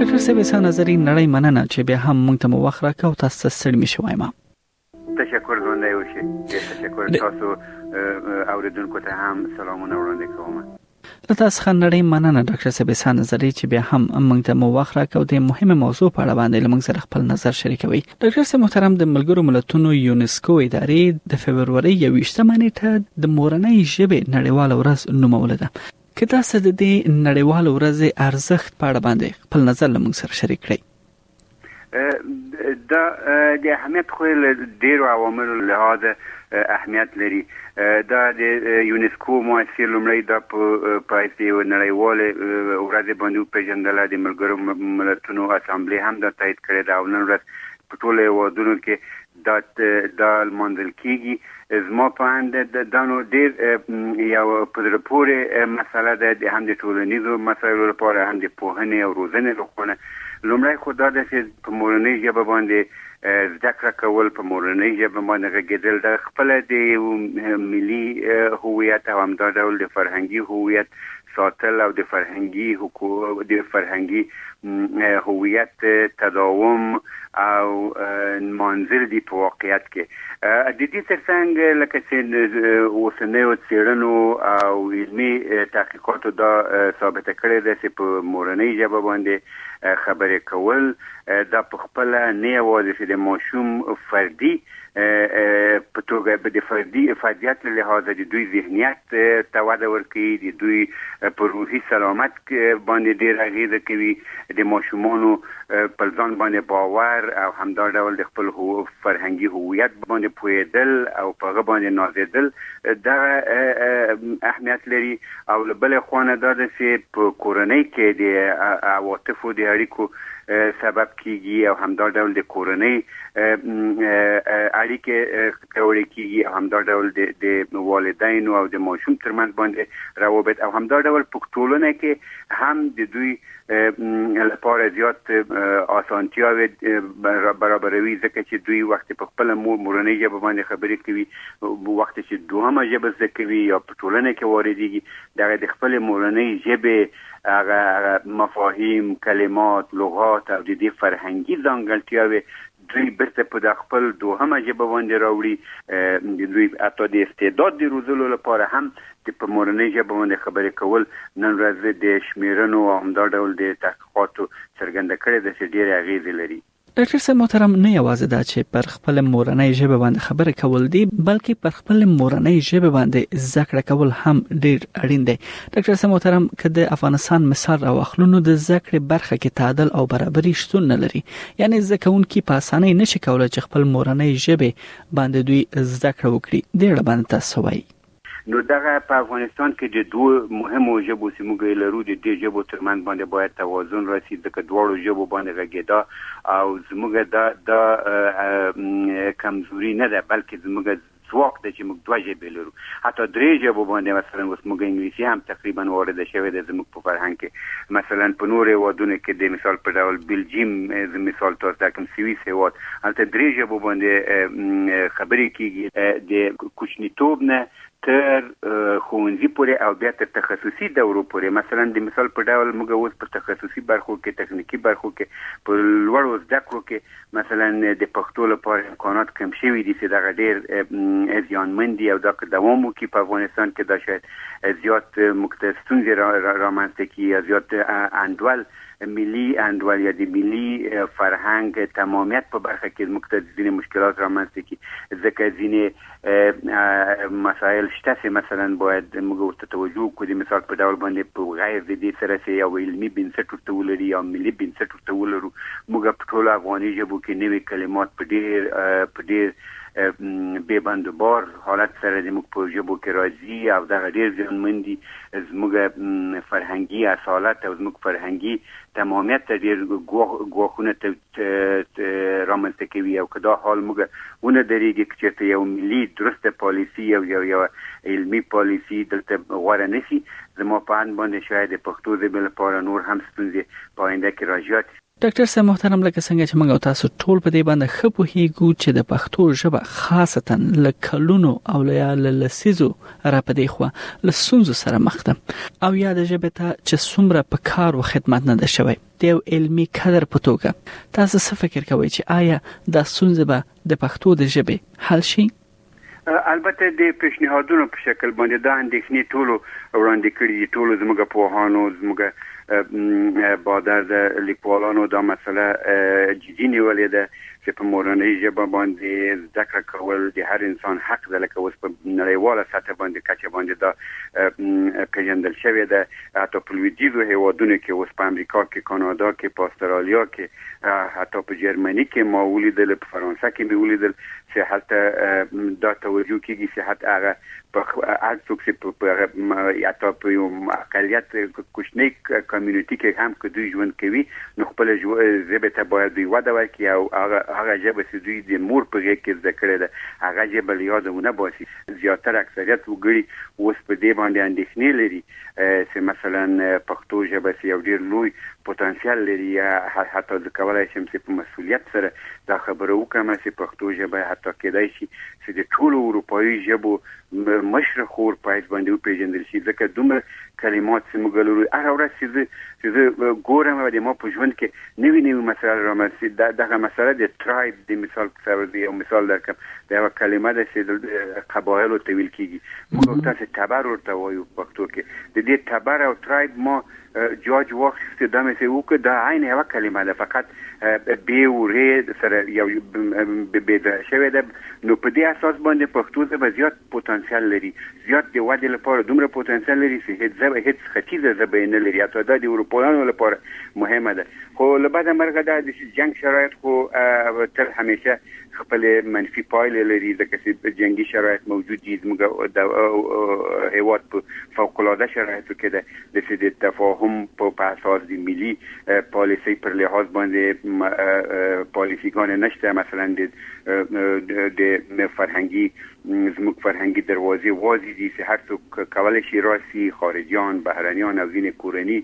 ډاکټر صاحب سه نظری نړۍ مننه چې بیا هم مونږ ته مو وخت راکاو تاسو ته ستړي مشه وایم تشکر ژوندی اوسئ ډېر تشکر تاسو اوریدونکو ته هم سلامونه وړاندې کوم له تاسو څخه نړۍ مننه ډاکټر صاحب سه نظری چې بیا هم مونږ ته مو وخت راکاو د مهمه موضوع په اړه باندې لمونږ سره خپل نظر شریکوي ډاکټر صاحب محترم د ملګرو ملتونو یونسکو ادارې د فبرورۍ 21مه نیټه د مورنۍ ژبې نړیواله ورځ نوموله ده که تاسو د دې نړیوال ورځ ارزښت په اړه باندې خپل نظر لمون سره شریک کړئ دا د اهمیت خو له ډیرو عواملو لحاظه اهمیت لري دا د یونسکو معاصر لومړی دا په پایس د یو نړیوال ورځ باندې پیژندله د ملګرو ملتونو اسمبلی هم دا تایید کړی دا او نن ورځ په ټولو هیوادونو کې دا دا لمانځل کیږي زما په اند دا نو ډیر یو په زړه پورې مسله ده د هم د ټولنیزو مسایلو لپاره هم د پوهنې او روزنې لپاره لومړی خو دا ده چې په مورنۍ ژبه باندې زده کړه کول، په مورنۍ ژبه باندې غږېدل، دا خپله د یو ملي هویت او همدا ډول د فرهنګي هویت ساتل او د فرهنګي د فرهنګي هویت تداوم او نمانځل دي په واقعیت کې د دې ترڅنګ لکه چې اوسنیو څېړنو او علمي تحقیقاتو دا ثابته کړې ده چې په مورنۍ ژبه باندې خبرې کول دا په خپله نه یوازې چې د ماشوم فردي په توګه به د فردي افادیت له لحاظه د دوی ذهنیت ته وده ورکوي د دوی په روحي سلامت باندې ډېر اغیزه کوي د ماشومانو پر ځان باندې باور او همدا ډول د خپل فرهنګي هویت باندې پوهېدل او په هغه باندې نازېدل دغه اهمیت لري او له بلې خوا نه دا ده چې په کورنۍ کې د عواطفو د اړیکو سبب کیږي او همدا ډول د کورنۍ اړیکې پیاوړې کیږي او همدا ډول د والدین او د ماشوم ترمنځ باندې روابط او همدا ډول په ټولنه کې هم د دوی لپاره زیات اسانتیاوې برابروي ځکه چې دوی وخت په خپل مورنۍ ژبه باندې خبرې کوي وخت چې دوهمه ژبه زده کوي یا په ټولنه کې واردېږي دغه د خپل مورنۍ ژبه هغه هغه مفاهیم کلمات لغات او د دې فرهنګي ځانګړتیاوې دوی بیرته په د خپل دوهمه ژبه باندې راوړي د دوی حتی د استعداد د روزلو لپاره هم د په مورنۍ ژبه باندې خبرې کول نن ورځ د شمیرنو او همدا ډول د تحقیقاتو څرګنده کړې ده چې ډېرې اغیزې لري ډاکټر صاحب محترم نه یوازې دا چې پر خپل مورنۍ ژبه باندې خبره کول دي بلکې پر خپل مورنۍ ژبه باندې زکړه کول هم ډیر اړین دی ډاکټر صاحب محترم که د افغانستان مثال راوخلو نو د زکړې برخه کې تعادل او برابرۍ شتون نه لري یعنی زکونکي په اسانۍ نشي کولای چې خپل مورنۍ ژبه باندې دوی زکړه وکړي ډیر باندې تاسو وایي نو دغه په افغانستان کې د دوو مهمو ژبو چې موږ یې لرو د دې ژبو تر منځ باندې باید توازن راشي ځکه دواړو ژبو باندې غږېدا او زموږ دا دا کمزوري نه ده بلکې زموږ ځواک دی چې موږ دوه ژبې لرو حتی درې ژبو باندې مثلا اوس موږ انګلیسي هم تقریبا وارده شوې ده زموږ په فرهنګ کې مثلا په نورو هېوادونو کې د مثال په ډول بلجیم زه مثال تاسو ته کوم سویس هېواد هلته درې ژبو باندې خبرې کېږي د کوچنیتوب نه تر ښوونځي پورې او بیا تر تخصصي دورو پورې مثلا د مثال په ډول موږ اوس په تخصصي برخو کې تخنیکي برخو کې په لوړو زده کړو کې مثلا د پښتو لپاره امکانات کم شوي دي چې دغه ډیر زیانمن دي او دا که دوام وکړي په افغانستان کې دا شاید زیات موږ ته ستونزې را رامنځته کړي یا زیات انډول ملي انډول یا د ملي فرهنګ تمامیت په برخه کې موږ ته ځینې مشکلات رامنځته کړي ځکه ځینې مسائل شته چې مثلا باید موږ ورته توجه وکړو د مثال په ډول باندې په غیر د دې سره چې یو علمي بنسټ ورته ولري یا ملي بنسټ ورته ولرو موږ په ټولو افغاني ژبو کې نوي کلمات په ډېر په ډېر بې بند و بار حالت سره زموږ په ژبو کې راځي او دغه ډېر زیانمن دي زموږ فرهنګي اصالت او زموږ فرهنګي تمامیت ته ډېر ګواښونه رامنځته کوي او که دا حال موږ ونه درېږي که چېرته یو ملي درسته پالیسي او یو یو علمي پالیسي دلته غوره نه شي زما په اند باندې شاید د پښتو ژبې لپاره نور هم ستونزې په آینده کې راجات شي ډاکټر صاحب محترم لکه څنګه چې موږ تاسو ټول په دې باندې ښه پوهیږو چې د پښتو ژبه خاصتا له کلونو او له لسیزو را پدې خو له سونزو سره مخ ده او یا د ژبې ته چې څومره په کار او خدمت نه ده شوی د یو علمي کدر په توګه تاسو څه فکر کوئ چې آیا دا ستونزه به د پښتو د ژبې حل شي البته د پیشنهادونو په شکل باندې دا اندېښنې ټولو وړاندې کړې دي ټولو زموږ پوهانو زموږ بادر د لیکوالانو دا مسله جدي نیولې ده چې په مورنۍ ژبه باندې زده کړه کول د هر انسان حق دی لکه اوس په نړیواله سطح باندې کچه باندې دا پیژندل شوې ده حتی په لویدیزو هیوادونو کې اوس په امریکا کې کانادا کې په استرالیا کې حتی په جرمني کې ما ولیدل په فرانسه کې مې ولیدل چې هلته دا توجه کیږي چې حتی هغه په هر څوک چې په هغه حتی په یو اقلیت کوچنی کمیونټي کې هم که دوی ژوند کوي نو خپل ژبه ته باید دوی وده ورکړي او هغه هغه ژبه چې دوی د مور په غېږ کې زده کړې ده هغه ژبه له یاده ونه باسي زیاتره اکثریت وګړي اوس په دې باندې اندېښنې لري چې مثلا پښتو ژبه چې یو ډیر لوی پوتنسیل لري حتی زه کولای شم چې په مسولیت سره دا خبره وکم چې پښتو ژبه حتی کېدای شي چې د ټولو اروپایي ژبو مشر خور پایس باندې وپیژندل شي ځکه دومره کلمات چې موږ لرو هغه ورځ چې زه چې زه ګورم او د ما په ژوند کې نوي نوي مسائل رامنځته دا دغه مسئله د ترایب د مثال په تور یو مثال درکم دا یو کلمه ده چې قبایل ته ویل کیږي موږ تاسو تبر ورته وایو پښتو کې د دې تبر او ترایب ما جاج واخیست دا مې سه وکړه دا عین یو کلمه ده فقط بی او ری سره یو به به شوی ده نو په دې اساس باندې پښتو ته به زیات پوتانسیال لري زیات د ودې لپاره دومره پوتانسیال لري چې هیڅ ژبه هیڅ ختیځه ژبه یې نه لري حتی دا د اروپایانو لپاره مهمه ده خو له بده مرغه دا د جنګ شرایط خو تل همیشه خپل منفي پایلې لري ځکه چې جنگي شرایط موجود دي زموږ د هیواد په فوق العاده شرایطو کې ده د چې د تفاهم په اساس د ملي پالیسي پر لحاظ باندې پالیسي ګان نشته مثلا د د فرهنګي زموږ فرهنګي دروازې وازې دي چې هر څوک کولای شي راسي خارجيان بهرنيان او ځینې کورني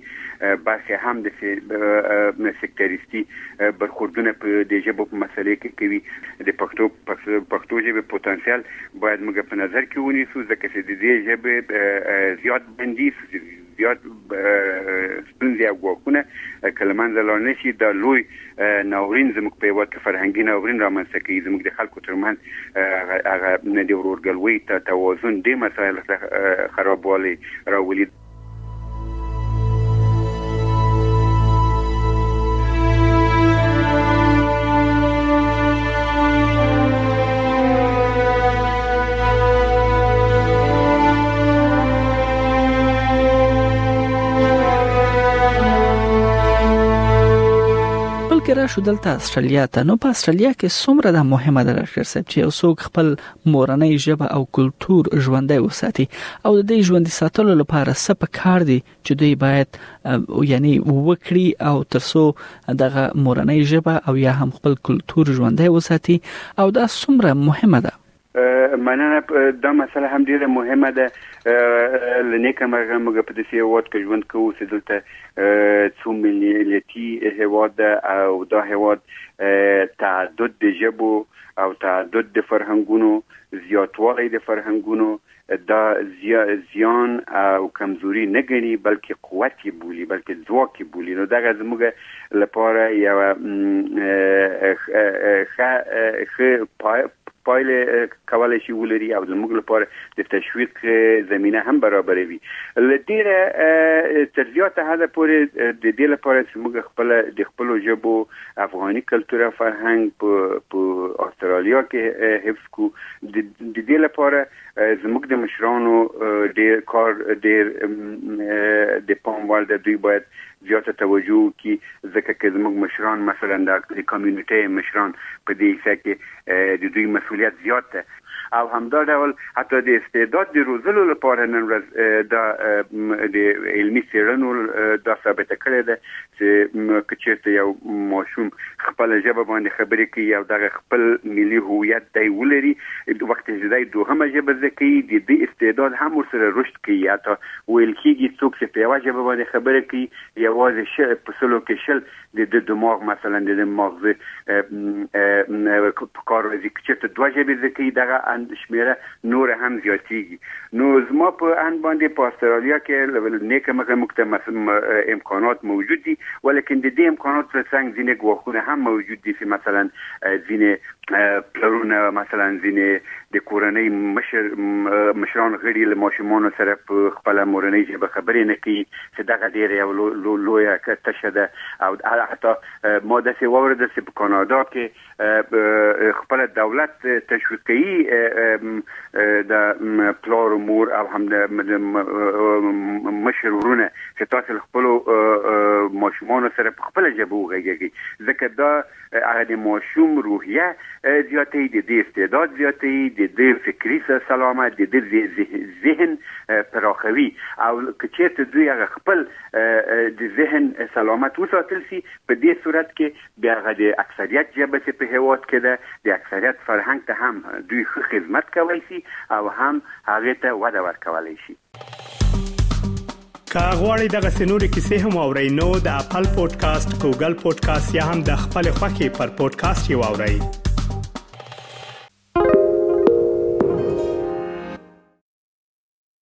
برخې هم د سکټریستي برخوردونه په د ژبو په مسلې کې کوي د پښتو پښتو ژبې پوتنسیل باید موږ په نظر کې ونیسو ځکه چې د دې ژبې زیات بندیز زیات ستونزې او ګواښونه که له منځه لاړ نه شي دا لوی ناورین زموږ په هېواد کې فرهنګي ناورین رامنځته کوي زموږ د خلکو ترمنځ هغه د ورورګلوۍ ته توازن دې مسایلو ته خرابوالی راولي کې راشو دلته استرالیا ته نو په استرالیا کې څومره د مهمه ده ډاکټر صاحب چې یو څوک خپل مورنۍ ژبه او کلچر ژوندۍ وساتي او د دې ژوندۍ ساتلو لپاره څه په کار دي چې دوی باید یعنی وکړي او ترسو دغه مورنۍ ژبه او یا هم خپل کلچر ژوندۍ وساتي او دا څومره مهمه ده مننه دا مسله هم ډیره مهمه ده لنیکه مرغه موږ په دې هیواد کې ژوند کوو چې دلته څو ملیتی هیواد ده او دا هیواد تعدد د ژبو او تعدد د فرهنګونو زیاتوالی د فرهنګونو دا زیان او کمزوري نه ګڼي بلکې قوت یې بولي بلکې ځواک یې بولي نو دغه زموږ لپاره یو ښه پایله کولای شي ولري او زموږ لپاره د تشویق زمينه هم برابروي لدیره تر زیاته حد پورې د دې لپاره چې موږ خپل د خپل ژبو افغاني کلتور او فرهنګ په استرالیا کې حفظ کو د دې لپاره زموږ د مشرانو ډېر کار ډېر د پام وړ دی دوی باید زیاته توجه وکړي ځکه چې زموږ مشران مثلا د کمیونټۍ مشران په دې حصه کې د دوی مسولیت زیات دی او همدا ډول حتی د استعداد د روزلو لپاره نن ورځ دا د علمي څېړنو دا ثابته کړې ده چې که چېرته یو ماشوم خپله ژبه باندې خبرې کوي او دغه خپل ملي هویت دی ولري وخت چې دی دوهمه ژبه زده کوي د دې استعداد هم ورسره رشد کوي حتی ویل کېږي څوک چې په یوه ژبه باندې خبرې کوي یوازې شل په سلو کې شل د د دماغ مثلا د ماغزه په کار راځي که چېرته دوه ژبې زده کوي دغه شمېره نوره هم زیاتیږي نو زما په اند باندې په استرالیا کې نیکه مخه موږ ته امکانات موجود دي ولیکن د دې امکانات تر څنګ ځینې ګواښونه هم موجود دي چې مثلا ځینې پلرونه مثلا ځینې د کورنۍ مشر مشران غړي له ماشومان سره په خپل مورنۍ ژبه خبرې نه کوي چې دغه ډېر یو لوی تشه ده او حتی ما داسې واورېدل چې په کاناډا کې خپل دولت تشویق کوي د پلار مور او هم د مشر ورونه چې تاسو خپل ماشومان سره په خپل ژبه وغږیږي ځکه دا هغه د ماشوم روحیه زیاتې د دې استعداد زیاتې د دې فکری سلامت د دې ذهن پراخوي او کچېرته دوی هغه خپل د ذهن سلامت وساتل سي په دې صورت کې د هغه د اکثریت ژبه چې په هېواد کې ده، د اکثریت فرهنګ ته هم دوی ښه خدمت کولی شي او هم هغې ته وده ورکولی شي. که غواړئ دغسې نورې کیسې هم واورئ نو د اپل پوډکاسټ، ګوګل پوډکاسټ یا هم د خپلې خوښې پر پوډکاسټ یې واورئ.